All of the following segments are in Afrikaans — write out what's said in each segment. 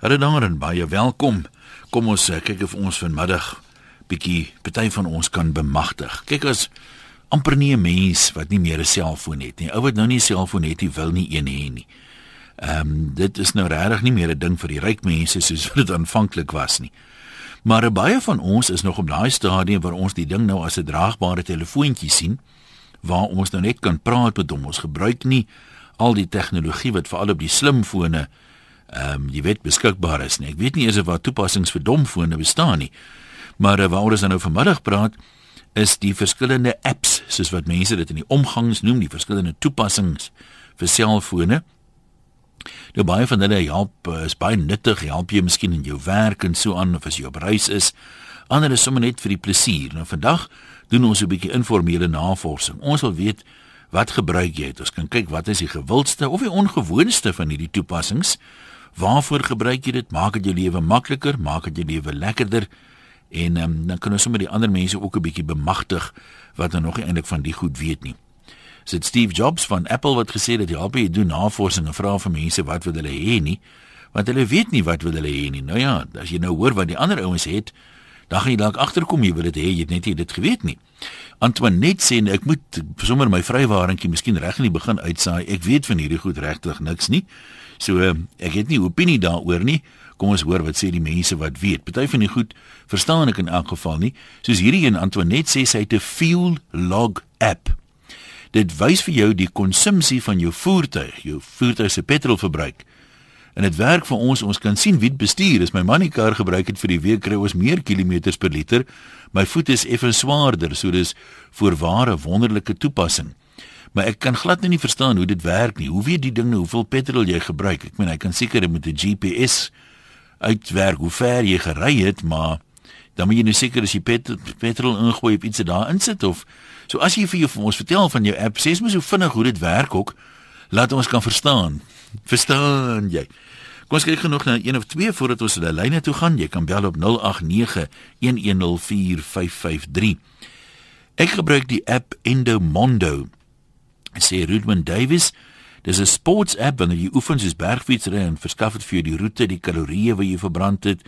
Hallo daar en baie welkom. Kom ons uh, kyk of ons vanmiddag bietjie party van ons kan bemagtig. Kyk as amper nie 'n mens wat nie meer 'n selfoon het nie. Ou wat nou nie 'n selfoon het, nie wil nie een hê nie. Ehm um, dit is nou regtig nie meer 'n ding vir die ryk mense soos wat dit aanvanklik was nie. Maar eh, baie van ons is nog op daai stadium waar ons die ding nou as 'n draagbare telefoontjie sien waar ons nou net kan praat met hom. Ons gebruik nie al die tegnologie wat veral op die slimfone ehm um, jy weet beskikbaar is nie. Ek weet nie eers of wat toepassings vir domfone bestaan nie. Maar uh, waaroor ons nou vanmiddag praat is die verskillende apps soos wat mense dit in die omgangs noem, die verskillende toepassings vir selfone. Nou baie van hulle help eh, is baie nuttig, help jy miskien in jou werk en so aan of as jy op reis is. Ander is sommer net vir die plesier. Nou vandag doen ons 'n bietjie informele navorsing. Ons wil weet wat gebruik jy? Ons kan kyk wat is die gewildste of die ongewoonste van hierdie toepassings Waarvoor gebruik jy dit? Maak dit jou lewe makliker, maak dit jou lewe lekkerder en um, dan kan ons sommer die ander mense ook 'n bietjie bemagtig wat dan nog nie eintlik van die goed weet nie. Sit Steve Jobs van Apple wat gesê het jy help jy doen navorsing en vra vir mense wat wil hulle hê nie, want hulle weet nie wat wil hulle hê nie. Nou ja, as jy nou hoor wat die ander ouens het, dan gaan jy dalk agterkom jy wil dit hê, jy het net nie dit geweet nie. Antoinette sê ek moet sommer my vrywarentjie miskien reg in die begin uitsaai. Ek weet van hierdie goed regtig niks nie. So ek het nie opinie daaroor nie. Kom ons hoor wat sê die mense wat weet. Party van die goed verstaan ek in elk geval nie. Soos hierdie een Antoinette sê sy het 'n fuel log app. Dit wys vir jou die konsumpsie van jou voertuig, jou voertuig se petrolverbruik. En dit werk vir ons, ons kan sien wie bestuur. As my man die kar gebruik het vir die week kry ons meer kilometers per liter. My voet is effens swaarder, so dis voorware wonderlike toepassing maar ek kan glad nie verstaan hoe dit werk nie. Hoe weet die ding nou hoeveel petrol jy gebruik? Ek meen hy kan seker met 'n GPS uitwerk hoe ver jy gery het, maar dan moet jy nou seker as jy pet, petrol ingooi op iets daar insit of so as jy vir jou vir ons vertel van jou app, sê mens hoe vinnig hoe dit werk ook. Laat ons kan verstaan. Verstaan jy? Kom ons kyk genoeg na een of twee voordat ons die lyne toe gaan. Jy kan bel op 0891104553. Ek gebruik die app Endomondo sê Rudman Davis dis 'n sports app wanneer jy oefen soos bergfietsry en verskaf dit vir jou die roete, die kalorieë wat jy verbrand het,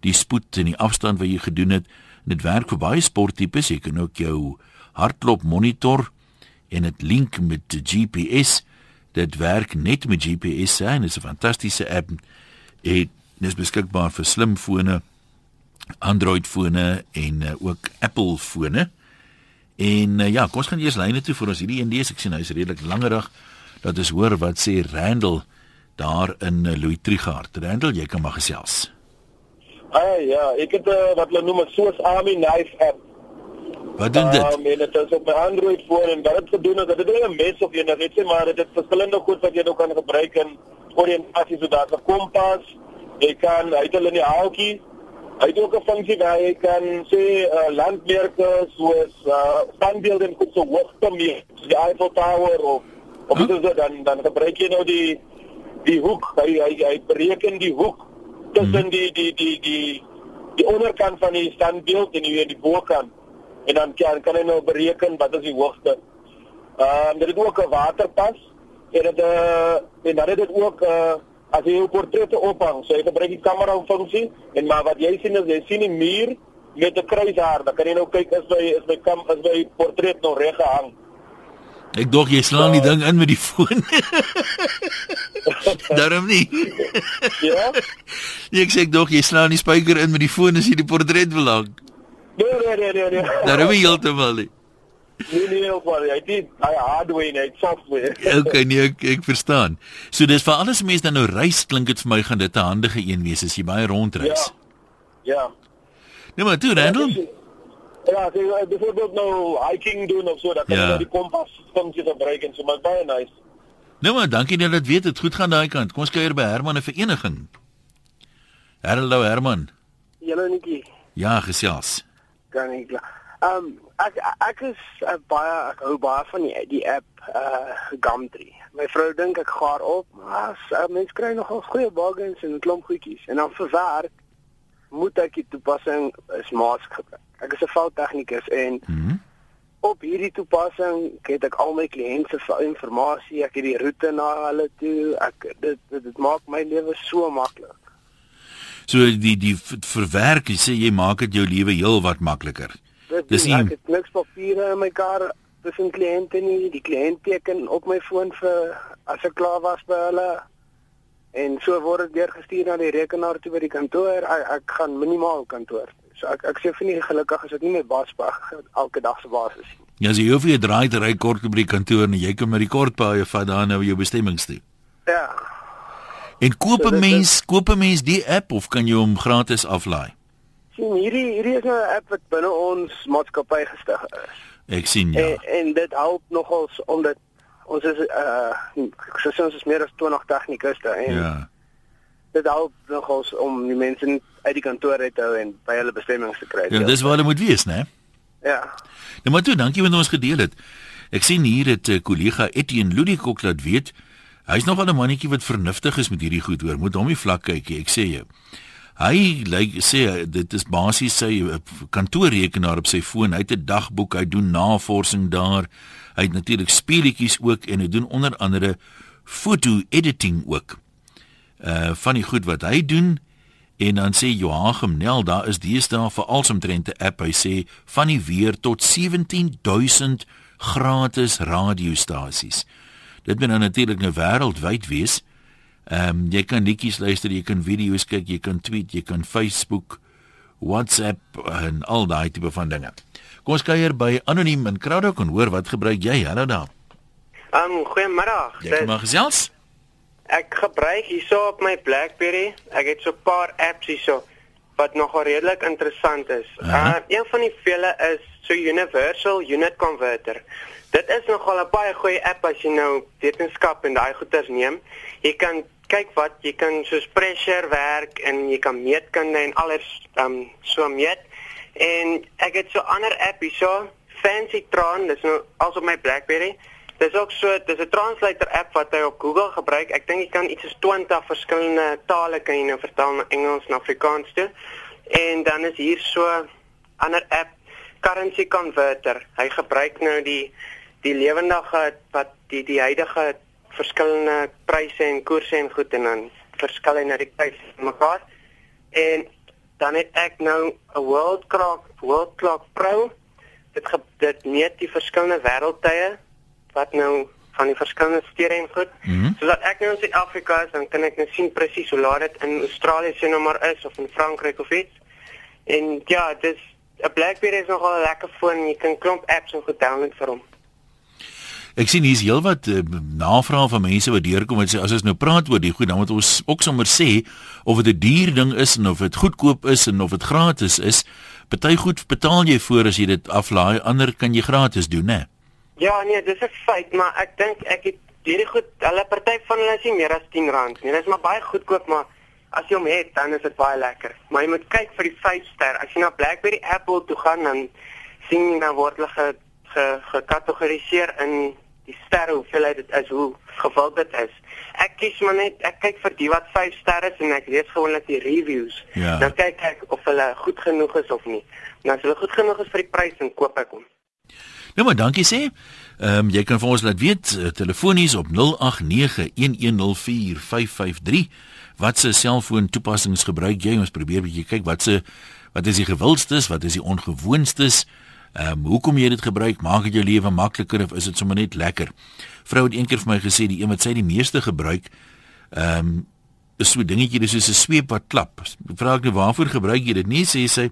die spoed en die afstand wat jy gedoen het. Dit werk vir baie sporttipes. Jy kan ook jou hartklop monitor en dit link met die GPS. Dit werk net met GPS en is 'n fantastiese app. Dit is beskikbaar vir slimfone, Android-fone en uh, ook Apple-fone. En uh, ja, kom ons gaan eers lyne toe vir ons hierdie een lees. Ek sien hy's redelik langerig. Dat is hoor wat sê Randall daar in uh, Louis Trigard. Randall, jy kan maar gesels. Hey, ja, ek het uh, wat hulle noem 'n soos Army knife app. Wat doen dit? Um, en dit is op my Android foon en wat dit gedoen het, dit is 'n mes of sê maar dit het verskillende goed wat jy nou kan gebruik in oriëntasie so daar 'n kompas. Jy kan uit hulle in die haaltjie Hy het ook 'n funksie waar jy kan sê uh, landmerke soos uh, standbeelde en goed so hoogte meer, die Eiffel Tower of of huh? dit dan dan gebruik jy nou die die hoek, hy hy, hy bereken die hoek tussen hmm. die die die die die onderkant van die standbeeld en die die bokant en dan kan kan hy nou bereken wat is die hoogte. Ehm um, dit is ook 'n waterpas en dit uh, en dan het dit ook 'n uh, as jy 'n portret ophang, so jy gebruik die kamera funksie en maar wat jy sien is jy sien die muur met 'n kruishaar, dan kan jy nou kyk is my is my kam is my portret nog reg gehang. Ek dog jy slaan die ding in met die foon. Daarom nie. Ja. Ek sê ek dog jy slaan die spyker in met die foon as jy die portret wil hang. Nee nee nee nee. nee. Daarom jy heeltemal nie. Nee nee, maar hy het hy hardware en hy software. okay, nee, ek, ek verstaan. So dis vir alles mense dan nou reis klink dit vir my gaan dit 'n handige een wees as jy baie rondreis. Ja. Ja. Nee, maar toe Randall. Ja, jy het byvoorbeeld nou hiking doen of so, dat jy ja. die kompas funksie gebruik en so maar baie nice. Nee maar dankie dat jy dit weet, dit goed gaan daai kant. Kom ons kuier by Herman 'n vereniging. Hallo Herman. Hallo Nikki. Ja, gesels. Kan ek. Ehm um, ek ek is uh, baie ek hou baie van die die app uh Gumtree. My vrou dink ek gaar op, maar as uh, mens kry nogal goeie bargains en 'n klomp goedjies en dan vir werk moet ek die toepassing Smask gebruik. Ek is 'n fouttegnikus en mm -hmm. op hierdie toepassing het ek al my kliënte se inligting, ek het die roete na hulle toe. Ek dit dit, dit maak my lewe so maklik. So die die verwerk, jy sê jy maak dit jou lewe heel wat Dis nie ek het niks papiere in my kar tussen kliënte nie. Die kliënt teken op my foon vir as ek klaar was by hulle en so word dit deurgestuur na die rekenaar toe by die kantoor. Ek, ek gaan minimaal kantoor. So ek ek sê vir nie gelukkig is dit nie my baas pa elke dag se basis nie. Ja, as jy hoef jy draai te ry kort by die kantoor en jy kan met die kortpaaie vat daar na jou bestemmings toe. Ja. En koop 'n so mens, koop 'n mens die app of kan jy hom gratis aflaai? Sien, hierdie hierdie is 'n app wat binne ons maatskappy gestig is. Ek sien ja. En, en dit help nogals om dit ons is uh soos ons is meer as 20 tegnikuste en ja. Dit help nogals om die mense uit die kantoor uit te hou en by hulle bestemmings te kry. Ja, dis waar hulle moet wees, né? Ja. Nou maar toe, dankie wat ons gedeel het. Ek sien hier het 'n uh, kollega Etienne Ludikok laat weet. Hy's nogal 'n mannetjie wat vernuftig is met hierdie goed hoor. Moet hom nie vlak kyk nie. Ek sê jou. Hy lyk sê dit is basies sy uh, kantoorrekenaar op sy foon. Hy het 'n dagboek, hy doen navorsing daar. Hy het natuurlik speletjies ook en hy doen onder andere foto editing ook. Uh van die goed wat hy doen en dan sê Joachim Nel daar is deesdae vir alsomtrente app hy sê van die weer tot 17000 gratis radiostasies. Dit moet nou natuurlik nou wêreldwyd wees. Ehm um, jy kan liedjies luister, jy kan video's kyk, jy kan tweet, jy kan Facebook, WhatsApp en al daai tipe van dinge. Kom ons kuier by anoniem in Kraddock en hoor wat gebruik jy? Hallo daar. Ehm um, goeiemiddag. Jy kom gesels? Ek gebruik hierso op my BlackBerry. Ek het so 'n paar apps hierso wat nogal redelik interessant is. Uh, een van die vele is so Universal Unit Converter. Dit is nogal 'n baie goeie app as jy nou wetenskap en daai goeters neem. Jy kan kyk wat jy kan soos pressure werk en jy kan meetkunde en alles um, so meet. En ek het so 'n ander app hierso, Fancy Tron, dis nou als op my BlackBerry. Dis ook so, dis 'n translator app wat jy op Google gebruik. Ek dink jy kan iets soos 20 verskillende tale kan jy nou vertaal na Engels en Afrikaans toe. En dan is hier so ander app, Currency Converter. Hy gebruik nou die die lewendige wat die die huidige verskillende pryse en koerse en goed en dan verskil hy na die pryse mekaar. En dan het ek nou 'n World Clock World Clock Pro. Dit ge, dit meet die verskillende wêreldtye wat nou van die verskillende stede en goed. Mm -hmm. Sodat ek nou in Suid-Afrika is, dan kan ek nou sien presies hoe laat dit in Australië se nou maar is of in Frankryk of iets. En ja, dis 'n BlackBerry is nogal 'n lekker foon. Jy kan klomp apps en goed download vir hom. Ek sien hier's heelwat uh, navrae van mense wat deurkom en sê as ons nou praat oor die goed, dan moet ons ook sommer sê of dit 'n duur ding is en of dit goedkoop is en of dit gratis is. Party goed betaal jy voor as jy dit aflaai, ander kan jy gratis doen, né? Ja, nee, dis 'n feit, maar ek dink ek het hierdie goed, hulle party van hulle is nie meer as R10 nie. Dit is maar baie goedkoop, maar as jy hom het, dan is dit baie lekker. Maar jy moet kyk vir die 5 ster. As jy na BlackBerry Apple toe gaan, dan sien jy dan word hulle ge, ge, gekategoriseer in die sterre hoeveelheid dit is, hoe geval dit is. Ek kies maar net ek kyk vir die wat 5 sterre is en ek lees gewoonlik die reviews. Ja. Dan kyk ek of hulle goed genoeg is of nie. En as hulle goed genoeg is vir die prys, dan koop ek hom. Nou maar dankie sê. Ehm um, jy kan vir ons laat weet uh, telefonies op 0891104553 wat se selfoon toepassings gebruik jy? Ons probeer 'n bietjie kyk wat se wat is die gewildstes, wat is die ongewoonstes? Ehm um, hoekom jy dit gebruik? Maak dit jou lewe makliker of is dit sommer net lekker? Vrou het eendag vir my gesê die een wat sy die meeste gebruik, ehm um, is so 'n dingetjie dis soos 'n sweep wat klap. Vra ek nou waarvoor gebruik jy dit? Nee sê sy.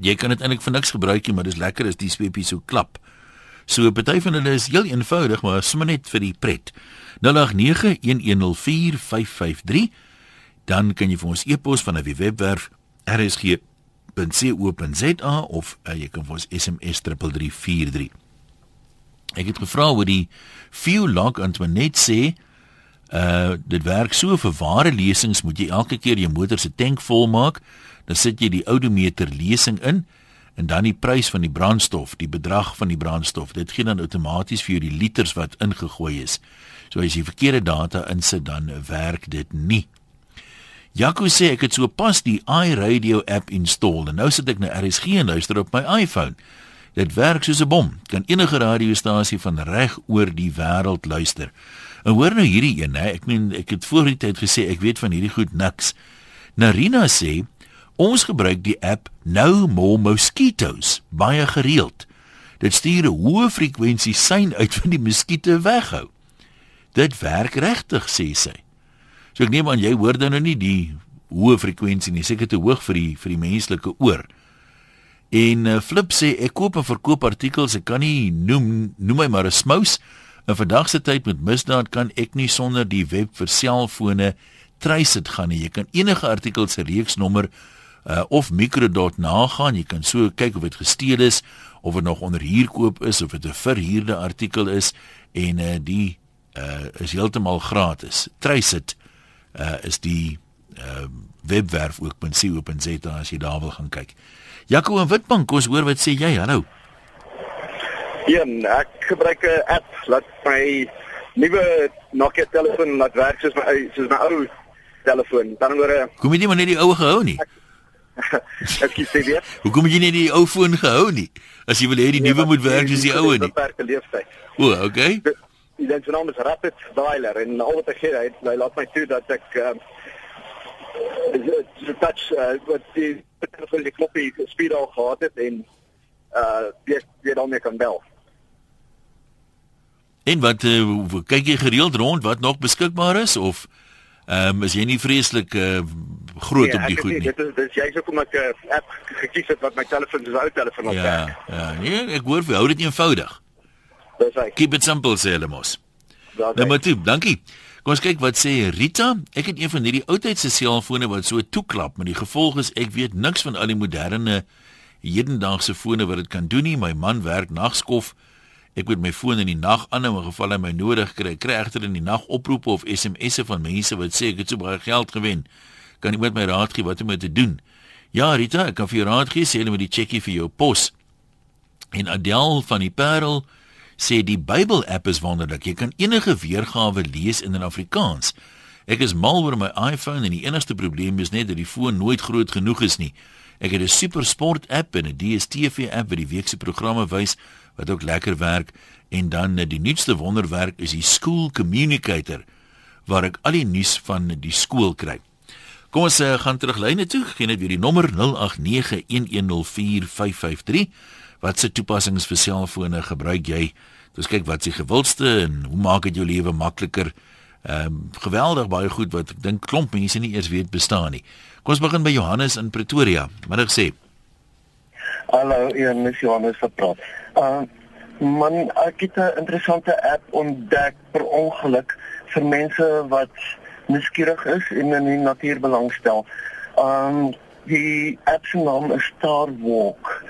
Jy kan dit eintlik vir niks gebruik nie, maar dis lekker as die sweepie so klap. So 'n party van hulle is heel eenvoudig, maar sommer net vir die pret. 0891104553 dan kan jy vir ons e-pos van 'n webwerf rsg.co.za of uh, jy kan vir ons SMS 3343. Ek het gevra oor die fuel log en toe net sê uh dit werk so vir ware lesings moet jy elke keer jou motor se tank volmaak, dan sit jy die odometer lesing in en dan die prys van die brandstof, die bedrag van die brandstof. Dit gee dan outomaties vir jou die liters wat ingegooi is. So as jy verkeerde data insit dan werk dit nie. Jaco sê ek het so pas die iRadio app install en nou sit ek na RSG en luister op my iPhone. Dit werk soos 'n bom. Kan enige radiostasie van reg oor die wêreld luister. En hoor nou hierdie een, hè, ek meen ek het voor die tyd gesê ek weet van hierdie goed niks. Narina sê ons gebruik die app No More Mosquitoes baie gereeld. Dit stuur 'n hoë frekwensie sein uit wat die muskiete weghou. Dit werk regtig, sê sy. So ek neem aan jy hoor dan nou nie die hoë frekwensie nie, seker te hoog vir die vir die menslike oor. En uh, Flip sê ek koop en verkoop artikels, ek kan nie noem noem my maar 'n smous. In vandag se tyd met misdaad kan ek nie sonder die web vir selfone trace dit gaan nie. Jy kan enige artikel se reeksnommer uh, of mikrodot nagaan. Jy kan so kyk of dit gesteel is of dit nog onder huurkoop is of dit 'n verhuurde artikel is en uh, die uh, is heeltemal gratis. Trace dit uh, is die uh, webwerf ook .co.za as jy daar wil gaan kyk. Jaco en Witbank, ons hoor wat sê jy? Hallo. Ja, ek gebruik 'n app wat my nuwe Nokia telefoon laat werk soos my soos my ou telefoon. Dan oor Kom jy nie maar net die ou gehou nie? Ek kies dit weer. Hoekom jy nie die ou foon gehou nie? As jy wil hê die Nee, nuwe moet werk soos die ou nie. Beperkte leeftyd. O, okay. Die ding se naam is Rapid Dialer en al wat ek gee, hy, hy laat my toe dat ek um, touch uh, wat die van die knoppie speed al gehad het en uh weer weer dan mee kan bel. En wat uh, kyk jy gereeld rond wat nog beskikbaar is of ehm um, is jy nie vreeslik uh, groot Nee, op die goed nie? Dit is dis jy sê kom ek 'n uh, app gekies het wat my telefoon soos ou telefoon laat Ja, ja. Nee, ek hoor vir hou dit eenvoudig. Dis hy. Keep it simple sê hulle mos. Hy. Nommer 2, dankie. Kom ons kyk wat sê Rita. Ek het een van hierdie oudtydse selfone wat so toeklap, maar die gevolg is ek weet niks van al die moderne hedendaagse fone wat dit kan doen nie. My man werk nagskof. Ek moet my foon in die nag aanhou in geval hy my nodig kry. Ek kry egter in die nag oproepe of SMS'e van mense wat sê ek het so baie geld gewen. Kan iemand my raad gee wat om te doen? Ja, Rita, ek kan vir jou raad gee, sê hulle met die checkie vir jou pos. En Adel van die Parel sê die Bybel app is wonderlik. Jy kan enige weergawe lees in Afrikaans. Ek is mal oor my iPhone en die enigste probleem is net dat die foon nooit groot genoeg is nie. Ek het 'n super sport app en 'n DStv app wat die week se programme wys wat ook lekker werk en dan die nuutste wonderwerk is die School Communicator waar ek al die nuus van die skool kry. Kom ons uh, gaan terug lyne toe. Gee net weer die nommer 0891104553. Wat se toepassings vir selfone gebruik jy? Ons kyk wat se gewildste en hoe maak dit jou lewe makliker? Ehm um, geweldig baie goed wat ek dink klomp mense nie eers weet bestaan nie. Kom ons begin by Johannes in Pretoria. Middag sê. Hallo, Ian, dis Johannes wat praat. Uh man, ek het 'n interessante app ontdek per ongeluk vir mense wat nuuskierig is en in die natuur belangstel. Um die app se naam is Star Walk.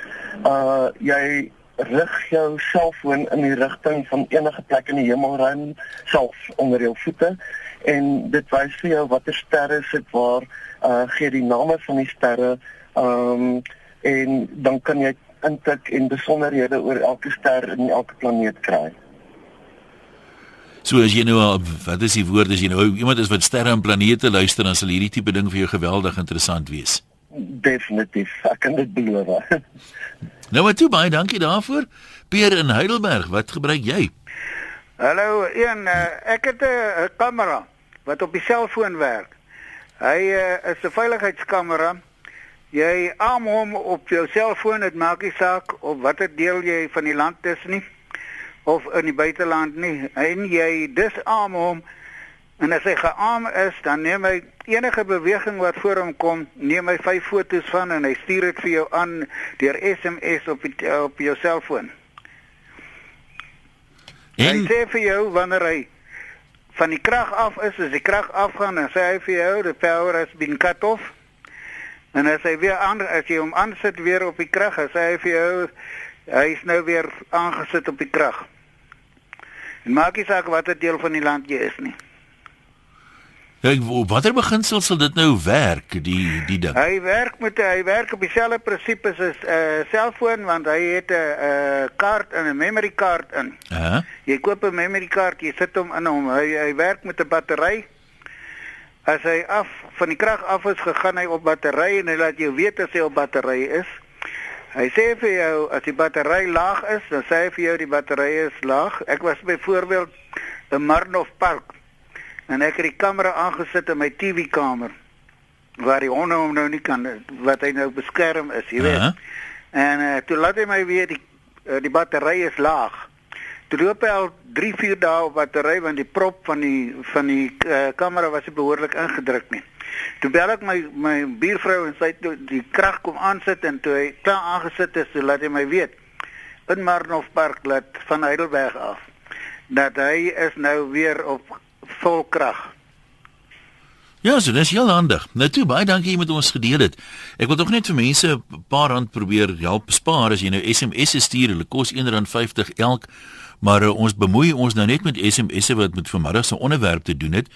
Uh jy rig jou selfoon in die rigting van enige plek in die hemelruim self onder jou voete en dit wys vir jou watter sterre sit waar uh gee die name van die sterre um en dan kan jy intik en besonderhede oor elke ster en elke planeet kry. So as jy nou wat is die woord as jy nou iemand is wat sterre en planete luister dan sal hierdie tipe ding vir jou geweldig interessant wees. Definitief, ek kan dit beloof. Nou maar toe baie dankie daarvoor. Peer in Heidelberg, wat gebruik jy? Hallo, een uh, ek het 'n uh, kamera wat op die selfoon werk. Hy uh, is 'n veiligheidskamera. Jy arm hom op jou selfoon, dit maak nie saak of watter deel jy van die land is nie of in die buiteland nie. En jy disarm hom en as hy gearm is, dan neem hy enige beweging wat voor hom kom, neem hy vyf foto's van en hy stuur dit vir jou aan deur SMS op die, op jou selfoon. Hy En sê vir jou wanneer hy van die krag af is, as die krag afgaan, dan sê hy vir jou the power has been cut off. En as hy weer aan as jy hom aansit weer op die krag, dan sê hy vir jou hy is nou weer aangesit op die krag. En maak nie saak watter deel van die land jy is nie. Kyk, op watter beginsel sal dit nou werk, die die ding? Hy werk met hy werk op dieselfde prinsipes as 'n uh, selfoon want hy het 'n uh, kaart en 'n memory kaart in. Hæ? Jy koop 'n memory kaart, jy sit hom in hom. Hy hy werk met 'n battery. As hy af van die krag af is, gegaan hy op battery en hy laat jou weet as hy op battery is. Hy sê vir jou as die battery laag is, dan sê hy vir jou die battery is laag. Ek was byvoorbeeld in Marnhof Park en ek het die kamera aangesit in my TV-kamer. waar die honde hom nou nie kan wat hy nou beskerm is, jy weet. Ja. En uh, toe laat hy my weer die uh, die battery is laag. Toe loop hy al 3, 4 dae op battery want die prop van die van die uh, kamera was nie behoorlik ingedruk nie. Toe bel ek my my buurvrou en sy toe die krag kom aansit en toe hy klaar aangesit is, toe laat hy my weet in Marnofpark laat van Heidelberg af dat hy is nou weer op vol krag. Ja, so dis heel handig. Nou toe baie dankie jy met ons gedeel het. Ek wil tog net vir mense 'n paar rand probeer help spaar as jy nou SMS'e stuur. Hulle kos R1.50 elk. Maar uh, ons bemoei ons nou net met SMS'e wat met vanmiddag se onderwerp te doen het.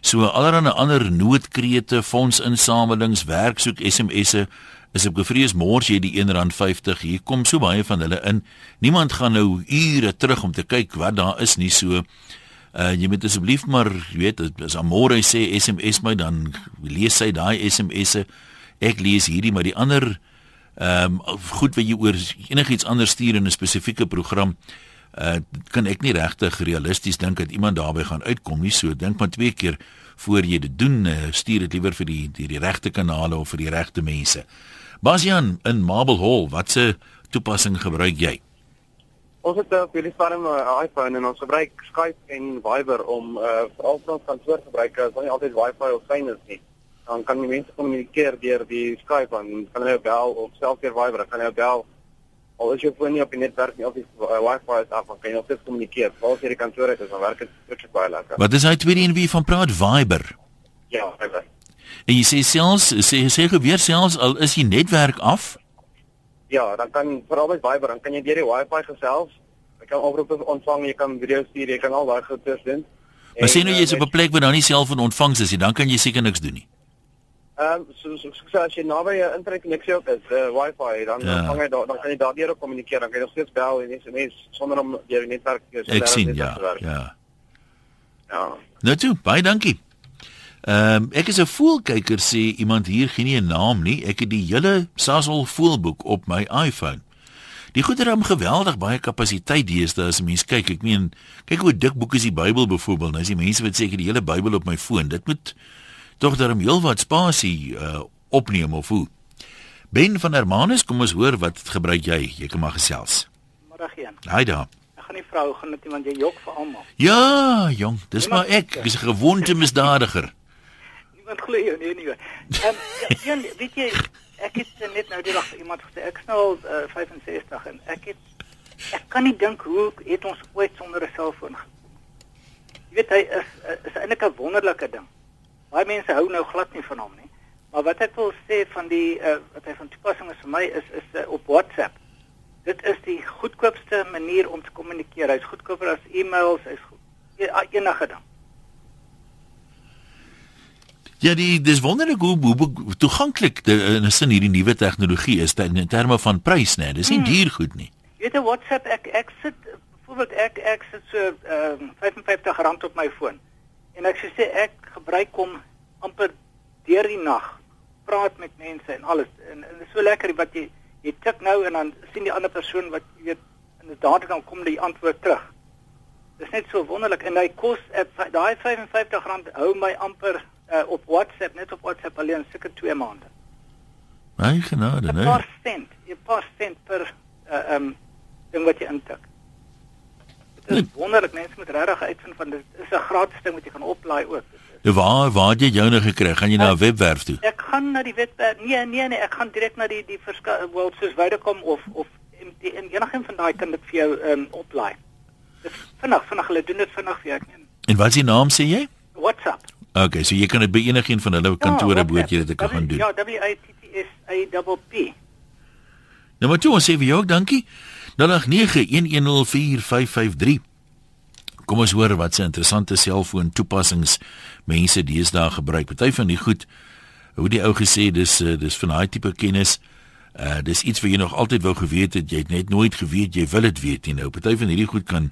So allerlei ander noodkrete, fondsinsamelings, werksoek SMS'e is ek bevrees mors jy die R1.50. Hier kom so baie van hulle in. Niemand gaan nou ure terug om te kyk wat daar is nie so. Uh jy moet asseblief maar weet as Amore sê SMS my dan lees sy daai SMS'e. Ek lees hierdie maar die ander ehm um, goed wat jy oor enigiets anders stuur in 'n spesifieke program uh kan ek nie regtig realisties dink dat iemand daarbey gaan uitkom nie. So dink maar twee keer voor jy dit doen. Uh, stuur dit liewer vir die die, die regte kanale of vir die regte mense. Basian in Marble Hall, watse toepassing gebruik jy? Ons het op hierdie farm 'n iPhone en ons gebruik Skype en Viber om uh veral vir ons kantoorgebruikers, want nie altyd Wi-Fi of fyn is nie. Dan kan die mense kommunikeer deur die Skype en kan hulle bel of selfs deur Viber, kan hulle bel. Al is jou foon nie op die netwerk nie of die uh, Wi-Fi is af, dan kan jy nog steeds kommunikeer. Veral as jy die kantoor het, dan werk dit regtig baie lekker. Wat is hy tweede een wie van praat Viber? Ja, Viber. En jy sê selfs sê sê gebeur selfs al is die netwerk af? Ja, dan kan veral met Viber, dan kan jy deur die Wi-Fi gesels. Jy kan oproepe ontvang, jy kan video stuur, jy kan al daai goeie doen. Maar sê nou En, jy's op 'n plek waar daar nie selfoon ontvangs is nie, dan kan jy seker niks doen nie. Ehm so so so so as jy naby 'n internet koneksie ook is, uh, Wi-Fi, dan Ja. vang jy daar dan kan jy daardeur kommunikeer, dan kan jy nog steeds bel en SMS sonder om deur die netwerk jou Ek sien ja. te. Ja. Ja. Nou toe, baie dankie. Ehm um, ek is 'n voelkyker sê iemand hier gee nie 'n naam nie. Ek het die hele Sasol voelboek op my iPhone. Die goeie ram geweldig baie kapasiteit deesdae as 'n mens kyk. Ek meen, kyk hoe dik boek is die Bybel byvoorbeeld. Nou is die mense wat sê ek het die hele Bybel op my foon. Dit moet tog daarom heelwat spasie uh, opneem of hoe. Ben van Hermanus, kom ons hoor wat gebruik jy? Jy kan maar gesels. Middag een. Haai daar. Gaan nie vrou gaan dit iemand jy jok vir almal. Ja, jong, dis maar ek. Ek is 'n gewoonte misdadiger. Niemand glo jou nie nie. Ehm ja, een, weet jy, ek het eh, net nou die dag vir iemand gesê ek nou uh, 65 en ek het ek kan nie dink hoe het ons ooit sonder 'n selfoon gekom. Jy weet hy is is eintlik 'n wonderlike ding. Baie mense hou nou glad nie van hom nie. Maar wat ek wil sê van die uh, wat hy van toepassing is vir my is is uh, op WhatsApp. Dit is die goedkoopste manier om te kommunikeer. Hy's goedkoper as e-mails, hy's e- enige ding. Ja, die dis wonderlik hoe, hoe, toeganklik in 'n sin hierdie nuwe tegnologie is ter, in terme van prys, né? Dis nie Hmm. duur goed nie. Jy weet 'n WhatsApp ek ek sit byvoorbeeld ek ek sit so ehm um, R55 op my foon. En ek sê ek gebruik hom amper deur die nag. Praat met mense en alles. En, en dit is so lekker wat jy jy tik nou en dan sien die ander persoon wat jy weet inderdaad dan kom die antwoord terug. Dis net so wonderlik en hy kos daai R55 hou my amper uh, op WhatsApp net op WhatsApp alleen seker 2 maande. My genade, 'n né? paar sent, 'n paar sent per uh, um ding wat jy intik. Dit is Nee. wonderlik, mense moet regtig uitvind van dit is 'n gratis ding wat jy kan oplaai ook. Nou waar waar jy joune gekry? Gaan jy na 'n webwerf toe? Ek gaan na die webwerf. Nee, nee, nee, ek gaan direk na die die verskil wel soos Vodacom of of MTN enigeen van daai kan dit vir jou um oplaai. Dis vinnig, vinnig hulle doen dit vinnig vir jou. Ek En wat is die naam sê jy? WhatsApp. Okay, so jy kan dit by enigiemand van hulle kantore Ja, behoort jy dit te kan doen. Ja, W I T T S A P P. Nou maar toe, ons sê vir jou ook dankie. 0891104553. Kom ons hoor wat se interessante selfoon toepassings mense deesdae gebruik. Party van die goed hoe die ou gesê dis eh, dis van daai tipe kennis. Uh dis iets wat jy nog altyd wou geweet het, jy het net nooit geweet jy wil dit weet nie. Nou party van hierdie goed kan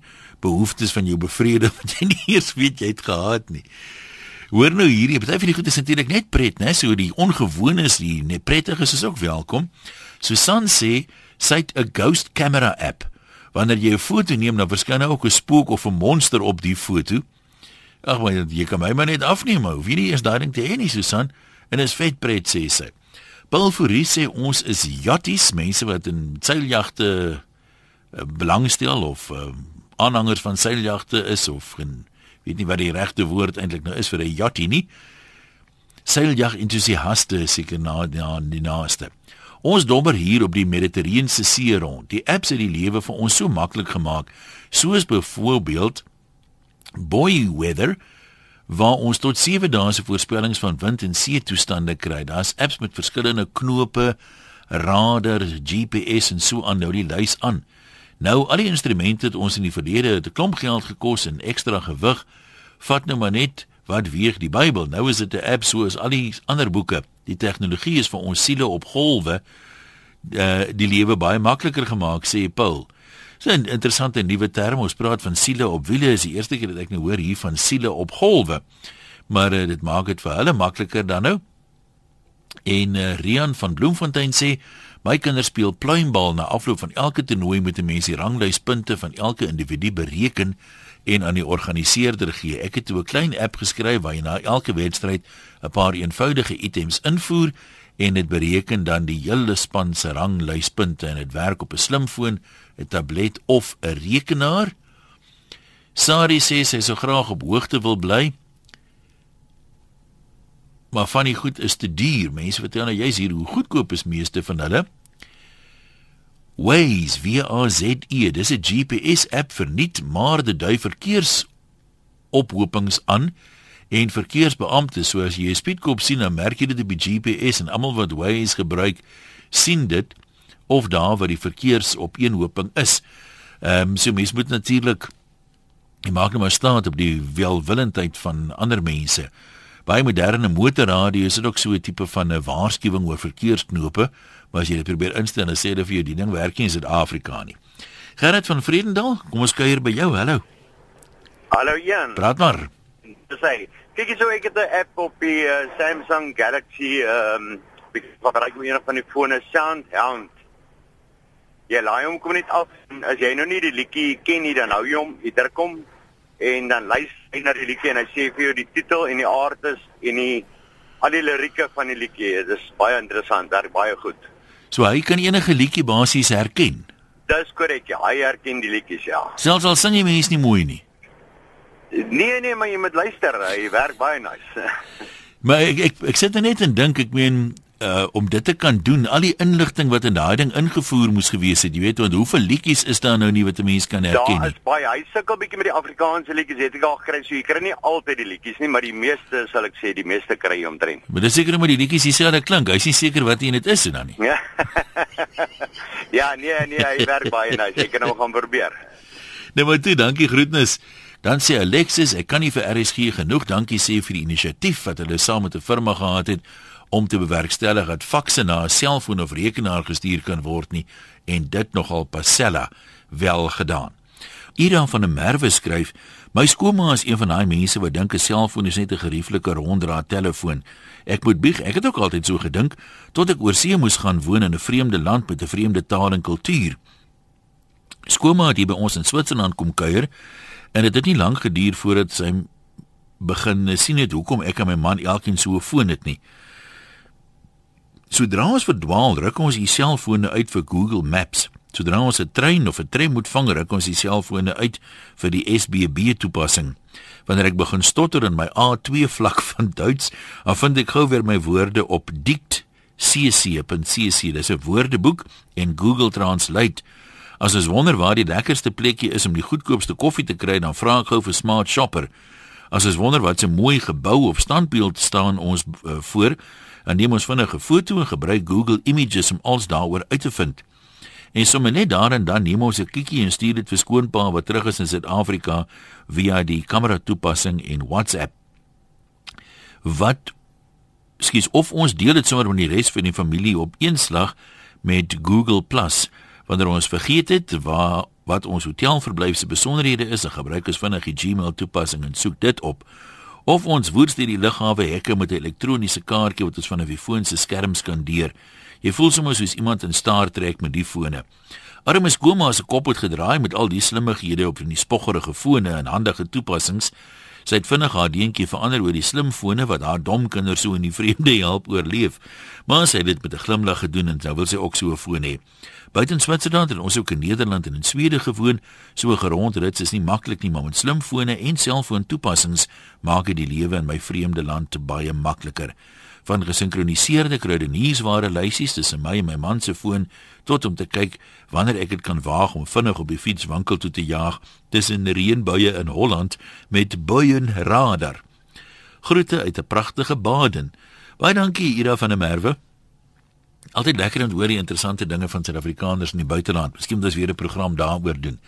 behoeftes van jou bevredig wat jy nie eers weet jy het gehad nie. Hoor nou hierdie, party van die goed is natuurlik net pret, né? So die ongewones, die net prettiges is ook welkom. Susan sê sy het 'n ghost camera app. Wanneer jy 'n foto neem, dan verskyn ook 'n spook of 'n monster op die foto. Ag maar jy kan my maar net afneem, ou. Wie nie is daai ding te hê nie, Susan. En is vet pret sê sy. Paul Fourie sê ons is jatties, mense wat in seiljagte uh, belangstel of uh, aanhangers van seiljagte is of geen weet nie wat die regte woord eintlik nou is vir 'n jattie nie. Seiljag entoesiaste is seker na na die naaste. Ons dommer hier op die Mediterrane See rond. Die apps het die lewe vir ons so maklik gemaak, soos byvoorbeeld Boy Weather waar ons tot 7 dae se voorspellings van wind en see toestande kry. Daar's apps met verskillende knope, radar, GPS en so aan nou die lys aan. Nou al die instrumente het ons in die verlede 'n klomp geld gekos en ekstra gewig. Vat nou maar net wat weeg die Bybel. Nou is dit 'n app soos al die ander boeke. Die tegnologie is vir ons siele op golwe uh die lewe baie makliker gemaak, sê Paul. So 'n interessante nuwe term. Ons praat van siele op wiele. Is die eerste keer dat ek nou hoor hier van siele op golwe. Maar uh, dit maak dit vir hulle makliker dan nou. En uh, Rian van Bloemfontein sê My kinders speel pluimbal na afloop van elke toernooi met 'n mens die ranglyspunte van elke individu bereken en aan die organiseerder gee. Ek het toe 'n klein app geskryf waar jy na elke wedstryd 'n paar eenvoudige items invoer en dit bereken dan die hele span se ranglyspunte en dit werk op 'n slimfoon, 'n tablet of 'n rekenaar. Sari sê sy sou graag op hoogte wil bly maar van die goed is te duur. Mense vertel nou jy's hier hoe goedkoop is meeste van hulle. Waze via ZE, dis 'n GPS app vir nuut maar die dui verkeers ophopings aan en verkeersbeamptes soos jy 'n speedkop sien dan merk jy dit op die GPS en almal wat Waze gebruik sien dit of daar waar die verkeersopeenhoping is. Ehm um, so mense moet natuurlik jy maak nou maar staat op die welwillendheid van ander mense baie moderne motorradio is dit ook so 'n tipe van 'n waarskuwing oor verkeersknope, maar as jy dit probeer instel en sê dit vir jou die ding werk nie in Suid-Afrika nie. Gerrit van Vredendal, kom ons kuier by jou. Hallo. Hallo Jan. Praat maar. Dis hy. Kyk jy so ek het 'n app op die uh, Samsung Galaxy ehm um, wat raai ek een van die fone Soundhound. Jy laai hom kom net af as jy nou nie die liedjie ken nie dan hou jy hom, jy druk hom en dan luister hy na die liedjie en hy sê vir jou die titel en die aardes en die al die lirieke van die liedjie. Dit is baie interessant, werk baie goed. So hy kan enige liedjie basies herken. Dis korrek, ja, hy herken die liedjies, ja. Selfs al sing jy mens nie mooi nie. Nee nee, maar jy moet luister, hy werk baie nice. maar ek ek, ek sit net en dink, ek meen uh om dit te kan doen, al die inligting wat in daai ding ingevoer moes gewees het, jy weet, want hoeveel liedjies is daar nou nie wat 'n mens kan herken nie. Daar is baie. Hy sukkel bietjie met die Afrikaanse liedjies, het ek al gekry, so jy kry nie altyd die liedjies nie, maar die meeste sal ek sê, die meeste kry jy omtrent. Maar dis seker omdat die liedjies dieselfde klink. Hy's nie seker wat een dit is en dan nie. Ja. ja, nee, nee, hy werk baie. Ek kan hom gaan probeer. Nee, maar toe, dankie groetnis. Dan sê Alexis, ek kan nie vir RSG genoeg dankie sê vir die inisiatief wat hulle saam met 'n firma gehad het om te bewerkstellig dat fakse na 'n selfoon of rekenaar gestuur kan word nie en dit nogal pasella wel gedaan. Ida van der Merwe skryf: "My skoolma is een van daai mense wat dink 'n selfoon is net 'n gerieflike ronddraad telefoon. Ek moet bieg, ek het ook altyd so gedink tot ek oor see moes gaan woon in 'n vreemde land met 'n vreemde taal en kultuur. Skoolma het hier by ons in Switserland kom kuier en dit het nie lank geduur voordat sy begin sien het hoekom ek en my man elkeen so 'n foon het nie." Sodra ons verdwaal, ruk ons die selfone uit vir Google Maps. Sodra ons 'n trein of 'n tram moet vang, ruk ons die selfone uit vir die SBB toepassing. Wanneer ek begin stotter in my A2 vlak van Duits, dan vind ek gou weer my woorde op dikt cc.cc. Dis 'n woordeboek en Google Translate. As ons wonder waar die lekkerste plekkie is om die goedkoopste koffie te kry, dan vra ek gou vir Smart Shopper. As ons wonder wat 'n mooi gebou of standbeeld staan ons uh, voor, dan neem ons vinnig 'n foto en gebruik Google Images om alles daaroor uit te vind. En sommer net daar en dan neem ons 'n kiekie en stuur dit vir skoonpa wat terug is in Suid-Afrika via die kamera toepassing en WhatsApp. Wat skies of ons deel dit sommer met die res van die familie op een slag met Google Plus wanneer ons vergeet het waar wat ons hotelverblyf se besonderhede is, dan gebruik ons vinnig die Gmail toepassing en soek dit op of ons woeds deur die lughawe hekke met 'n elektroniese kaartjie wat ons van 'n foon se skerm skandeer. Jy voel soms soos iemand in Star Trek met die fone. Armes Goma se kop het gedraai met al die slimmighede op die spoggerige fone en handige toepassings. Sy het vinnig haar deentjie verander oor die slimfone wat haar dom kinders so in die vreemde help oorleef. Maar sy het dit met 'n glimlag gedoen en nou wil sy ook so 'n foon hê. Buiten Switserland en ons ook in Nederland en in Swede gewoon, so 'n gerondrits is nie maklik nie, maar met slimfone en selfoontoepassings maak dit die lewe in my vreemde land baie makliker. Van gesinkroniseerde kruideniersware lysies tussen my en my man se foon tot om te kyk wanneer ek dit kan waag om vinnig op die fiets winkel toe te jaag tussen reënbuie in Holland met buienradar. Groete uit 'n pragtige Baden. Baie dankie Ira van der Merwe. Altyd lekker om hoor die interessante dinge van Suid-Afrikaners in die buiteland. Miskien moet ons weer 'n program daaroor doen.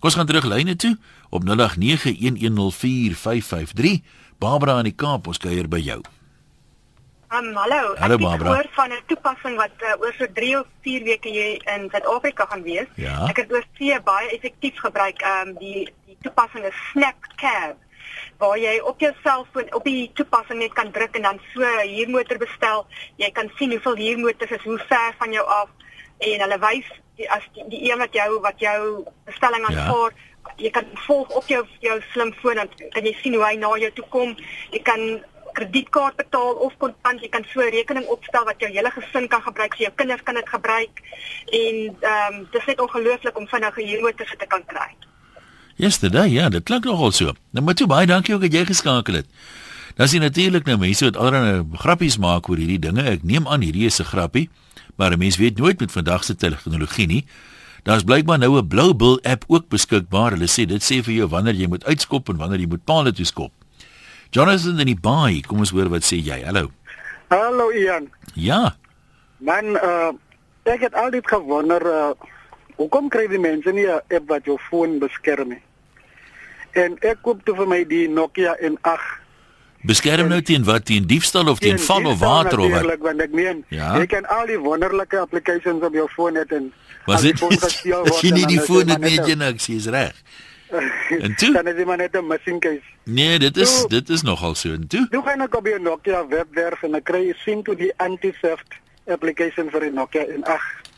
Kom ons gaan terug lyne toe op 0891104553. Barbara in die Kaap, ons kuier by jou. Um, hallo, Hallo, ek het Barbara. gehoor van 'n toepassing wat uh, oor so 3 of 4 weke hier in Suid-Afrika gaan wees. Ja. Ek het oor see baie effektief gebruik. Ehm um, die die toepassing is SnapCab waar jy op jou selfoon op die toepassing net kan druk en dan so huurmotor bestel. Jy kan sien hoeveel huurmotors is hoe ver van jou af en hulle wys die, as die, die een wat jou wat jou bestelling aanvaar jy kan volg op jou jou slimfoon dan kan jy sien hoe hy na jou toe kom. Jy kan kredietkaart betaal of kontant. Jy kan so 'n rekening opstel wat jou hele gesin kan gebruik. So jou kinders kan dit gebruik en ehm um, dis net ongelooflik om vinnige huurmotors te kan kry. Yesterday, ja, dit klink nogal so. Nou maar toe baie dankie ook dat jy geskakel het. Dan sien natuurlik nou mense wat allerlei grappies maak oor hierdie dinge. Ek neem aan hierdie is 'n grappie, maar 'n mens weet nooit met vandag se tegnologie nie. Daar's blykbaar nou 'n Blue Bull app ook beskikbaar. Hulle sê dit sê vir jou wanneer jy moet uitskop en wanneer jy moet paal toe skop. Jonathan in die baai, kom ons hoor wat sê jy. Hallo. Hallo Ian. Ja, Man, uh, ek het altyd gewonder uh, hoekom kry die mense nie 'n app wat jou foon beskerm nie. En ek koop toe vir my die Nokia N8 beskerm nou teen wat teen diefstal of teen val of water of wat? Want ek meen, Ja. jy kan al die wonderlike applications op jou foon hê en Was dit as jy nie die foon het net met jy niks, jy's reg. En toe? Dan is dit maar net 'n missing case. Nee, dit is Toe- dit is nogal so. En toe? Toe gaan ek op die Nokia webwerf en ek kry sien toe die anti-theft application vir die Nokia N8.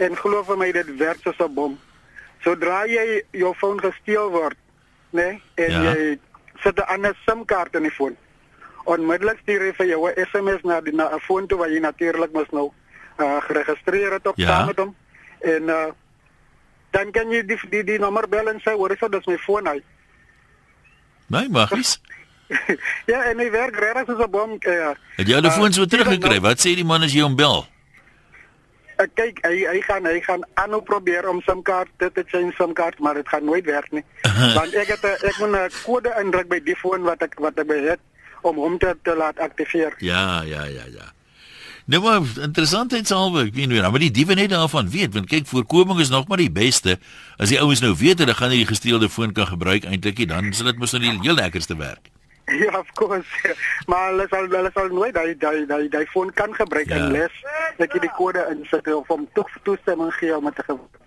En glo vir my dit werk soos 'n bom. Sodra jy jou foon gesteel word, né, nee, en Ja. ja. jy sit 'n ander SIM-kaart in die foon. Onmiddellik stuur hy vir jou 'n SMS na die na 'n foon toe waar jy natuurlik mos nou uh, geregistreer het op Ja. saam met hom. En uh, dan kan jy die die, die nommer bel en sê, "Hoor, is dit my foon hy?" Nee, magies. ja, en hy werk regtig soos 'n bom. Uh, Het jy hulle foon so uh, teruggekry? Wat sê die man as jy hom bel? Ek kyk hy hy gaan hy gaan aanhou probeer om SIM-kaart dit te change SIM-kaart maar dit gaan nooit werk nie. Want ek het ek moet 'n kode indruk by die foon wat ek wat ek het om hom te, te laat aktiveer. Ja, ja, ja, ja. Nou maar interessantheidshalwe, ek weet nie, maar die diewe net daarvan weet, want kyk, voorkoming is nog maar die beste. As die ouens nou weet hulle gaan nie die gesteelde foon kan gebruik eintlik dan sal dit mos nou die heel lekkerste werk. Ja, of course. Maar hulle sal hulle sal nooit daai daai daai daai foon kan gebruik Ja. unless dat jy die kode insit of hom toe toestemming gee om dit te gebruik.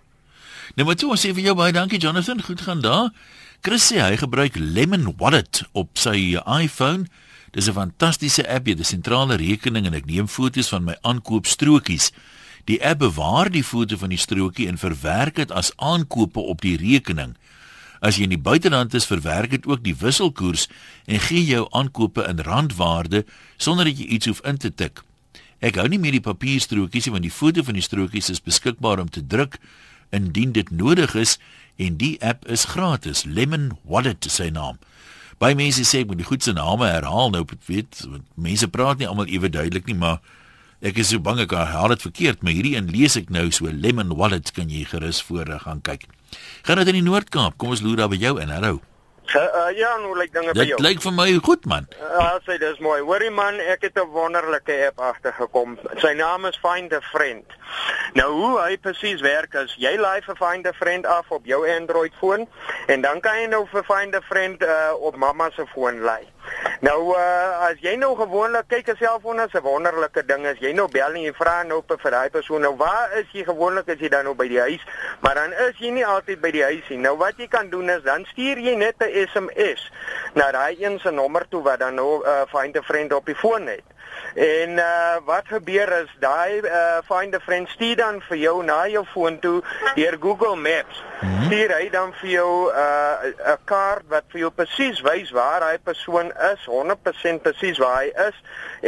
Nou maar toe ons sê vir jou baie dankie Jonathan, goed gaan daar. Chris sê hy gebruik Lemon Wallet op sy iPhone. Dis 'n fantastiese app, jy het 'n sentrale rekening en ek neem foto's van my aankoopstrokies. Die app bewaar die foto van die strokie en verwerk dit as aankope op die rekening. As jy in die buiteland is, verwerk dit ook die wisselkoers en gee jou aankope in randwaarde sonder dat jy iets hoef in te tik. Ek hou nie meer die papierstrokies nie want die foto van die strokies is beskikbaar om te druk indien dit nodig is en die app is gratis. Lemon Wallet is sy naam. Baie mense sê ek moet die goed se name herhaal nou, weet, want mense praat nie almal ewe duidelik nie, maar ek is so bang ek herhaal dit verkeerd, maar hierdie een lees ek nou so Lemon Wallet kan jy gerus voor gaan kyk. Gaan dit in die Noord-Kaap? Kom ons loer daar by jou in. Hallo. Uh, ja, hoe lyk dinge by Dit jou? lyk vir my goed man. Ja, sê dis mooi. Hoorie man, ek het 'n wonderlike app agtergekom. Sy naam is Find a Friend. Nou hoe hy presies werk is, jy laai vir Find a Friend af op jou Android foon en dan kan jy nou vir Find a Friend uh, op mamma se foon laai. Nou uh, as jy nou gewoonlik kyk 'n selfoon is 'n wonderlike ding as jy nou bel en jy vra nou vir daai persoon nou waar is jy gewoonlik as jy dan nou by die huis, maar dan is jy nie altyd by die huis nie. Nou wat jy kan doen is dan stuur jy net 'n SMS na daai een se nommer toe wat dan nou uh, Find a Friend op die foon het. En uh wat gebeur is daai uh find a friend stuur dan vir jou na jou foon toe deur Google Maps. Hmm. Stuur hy dan vir jou uh 'n kaart wat vir jou presies wys waar hy persoon is, 100% presies waar hy is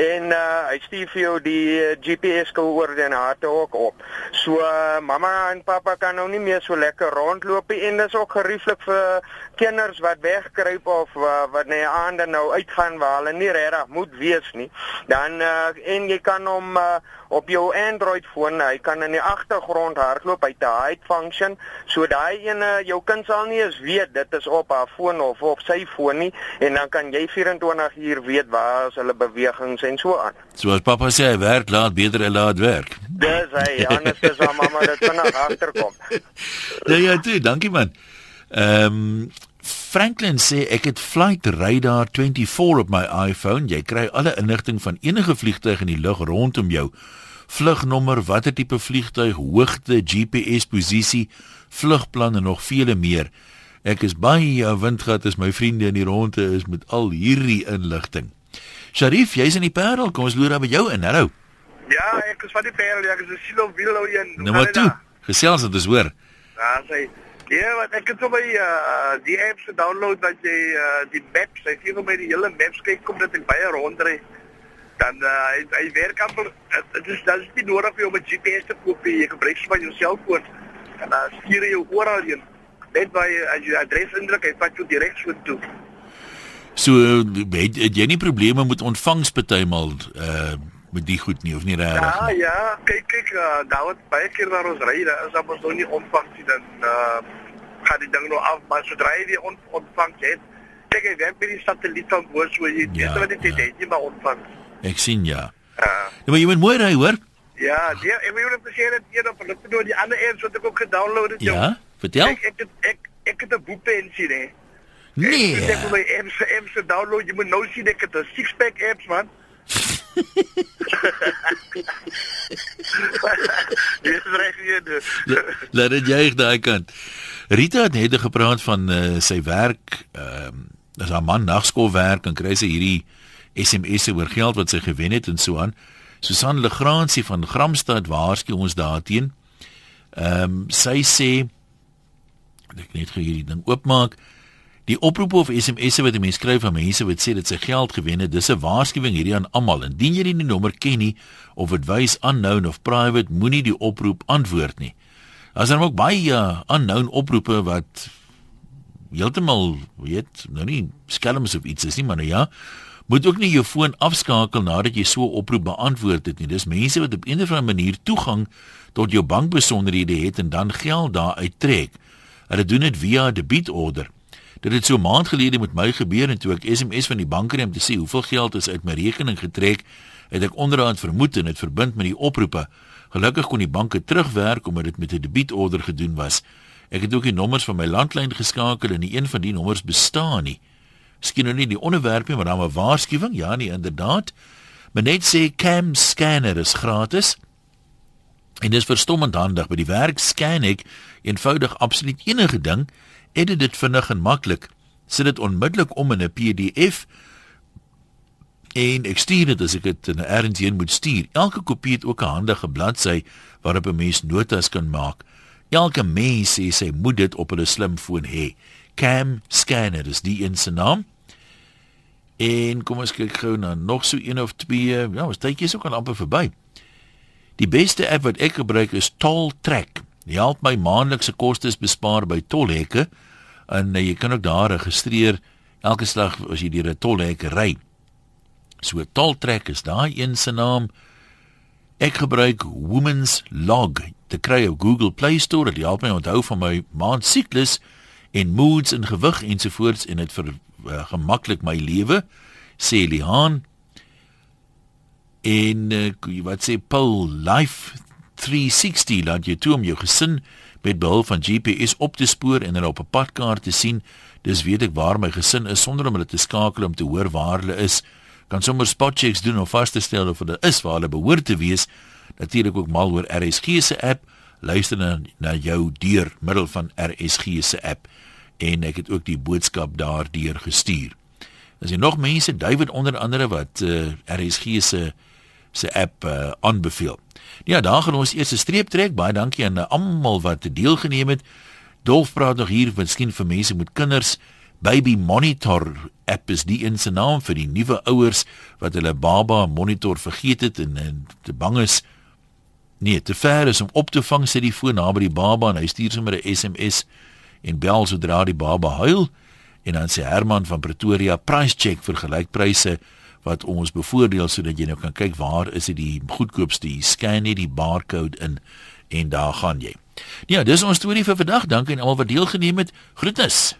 en uh hy stuur vir jou die GPS koördinate ook op. So uh, mamma en pappa kan nou nie meer so lekker rondloop nie en dis ook gerieflik vir kinders wat wegkruip of uh, wat net aande nou uitgaan waar hulle nie regtig moet wees nie. Dan uh, en jy kan hom uh, op jou Android foon, hy kan in die agtergrond hardloop uit 'n hide function, so daai ene jou kind sal nie eens weet dit is op haar foon of op sy foon nie en dan kan jy 24 uur weet waar is hulle bewegings en so aan. So as pappa sê hy werk laat beter hy laat werk. Dis hy, anders is haar mamma dit vinnig agterkom. ja ja, toe, dankie man. Ehm um, Franklin sê ek het Flight Radar 24 op my iPhone. Jy kry alle inligting van enige vliegtuig in die lug rondom jou. Vlugnommer, watter tipe vliegtuig, hoogte, GPS posisie, vlugplan en nog vele meer. Ek is baie windgat as my vriende in die ronde is met al hierdie inligting. Sharif, jy's in die Parel. Kom ons loer daar by jou in. Hallo. Ja, ek is van die Parel. Ek is silo willow een. Nou maar toe. Gesels dit is hoor. Ja, sê Ja, wat ek het so by uh die apps gedownload dat jy uh die maps, jy sien hoe my die hele maps kyk kom dit baie rondry. Dan uh hy, hy werk amper dit is dan is nie nodig vir jou om 'n GPS te koop nie. Jy gebruik sommer jou selfoon en dan stuur jy jou oral heen. Net by as jy adres indruk, hy vat jou direk so toe. So het, het jy nie probleme met ontvangs partymal uh met die goed nie of nie regtig? Ja, ja, kyk kyk uh, daar word baie keer waar ons ry, daar is ons nog nie ontvangs nie dan uh gaan die ding nou af, maar sodra jy die on, ontvangs het, kyk jy werk met die satelliet van bo so jy ja, weet wat dit ja. is, jy maar ontvangs. Ek sien ja. Ja. Uh, maar jy moet mooi ry, hoor? Ja, die, ek wil net sê dat jy dan nou die ander apps wat ek ook gedownload het. Ja, jou. Vertel. Ek ek het ek, ek het 'n boekpensie, hè. Nee. Ek het my apps apps download, jy moet nou sien ek het 'n six pack apps man. Dis reg hier. Laat dit juig daai kant. Rita het net gepraat van uh, sy werk, ehm uh, as haar man nagskool werk en kry sy hierdie SMS'e oor geld wat sy gewen het en so aan. Susan Legrandsie van Gramstad waarsku ons daarteen. Ehm um, sy sê ek net gou hierdie ding oopmaak. Die oproepe of SMS'e wat 'n mens skryf aan mense wat sê dit sy geld gewen het, dis 'n waarskuwing hierdie aan almal. Indien jy nie die nommer ken nie of dit wys unknown of private, moenie die oproep antwoord nie. As daar ook baie uh, unknown oproepe wat heeltemal weet, nou nie skelms of iets is nie, maar nou ja, moet ook nie jou foon afskakel nadat jy so 'n oproep beantwoord het nie. Dis mense wat op 'n of ander manier toegang tot jou bankbesonderhede het en dan geld daar uittrek. Hulle doen dit via 'n debietorder. Dit het so 'n maand gelede met my gebeur en toe ek SMS van die bank kry om te sê hoeveel geld is uit my rekening getrek, het ek onderaan vermoed en dit verbind met die oproepe. Gelukkig kon die banke terugwerk omdat dit met 'n debietorder gedoen was. Ek het ook die nommers van my landlyn geskakel en nie een van die nommers bestaan nie. Miskien nou nie die onderwerp nie, maar dan 'n waarskuwing. Ja, nee, inderdaad. Maar net sê cam scanner is gratis. En dis verstommend handig by die werk scan ek eenvoudig absoluut enige ding edit dit vinnig en maklik. Sit dit onmiddellik om in 'n PDF en ek stuur dit as ek dit in 'n RNG moet stuur. Elke kopie het ook 'n handige bladsy waarop 'n mens notas kan maak. Elke mens sê sy moet dit op 'n slimfoon hê. Cam Scanner is die in se naam. En kom ons kyk gou na nog so een of twee. Ja, ons tydjie is ook al amper verby. Die beste app wat ek gebruik is Toll Track. Dit help my maandelikse kostes bespaar by tolhekke en uh, jy kan ook daar registreer elke slag as jy deur 'n tolhek ry. So Tolltrack is daai een se naam. Ek gebruik Women's Log te kry op Google Play Store. Dit help my onthou van my maand siklus en moods en gewig ensovoorts en dit vir uh, gemaklik my lewe sê Lihan en uh, wat sê Paul Life 360 laat jou toe om jou gesin met behulp van GPS op te spoor en hulle op 'n padkaart te sien. Dis weet ek waar my gesin is sonder om hulle te skakel om te hoor waar hulle is. Kan sommer spot checks doen om vas te stel of hulle is waar hulle behoort te wees. Natuurlik ook mal oor RSG se app. Luister na, na jou deur middel van RSG se app en ek het ook die boodskap daardeur gestuur. As jy nog mense David onder andere wat uh, RSG se se app uh, aanbeveel. Ja, daar gaan ons eers 'n streep trek. Baie dankie aan almal wat deelgeneem het. Dolf praat nog hier, miskien vir mense met kinders. Baby Monitor app is die in se naam vir die nuwe ouers wat hulle baba monitor vergeet het en, en te bang is nee, te ver is om op te vang sit die foon naby die baba en hy stuur sommer 'n SMS en bel sodra die baba huil en dan sê Herman van Pretoria price check vir gelykpryse wat ons bevoordeel sodat jy nou kan kyk waar is dit die goedkoopste jy scan net die barcode in en daar gaan jy. Ja dis ons storie vir vandag. Dankie aan almal wat deelgeneem het. Groetnis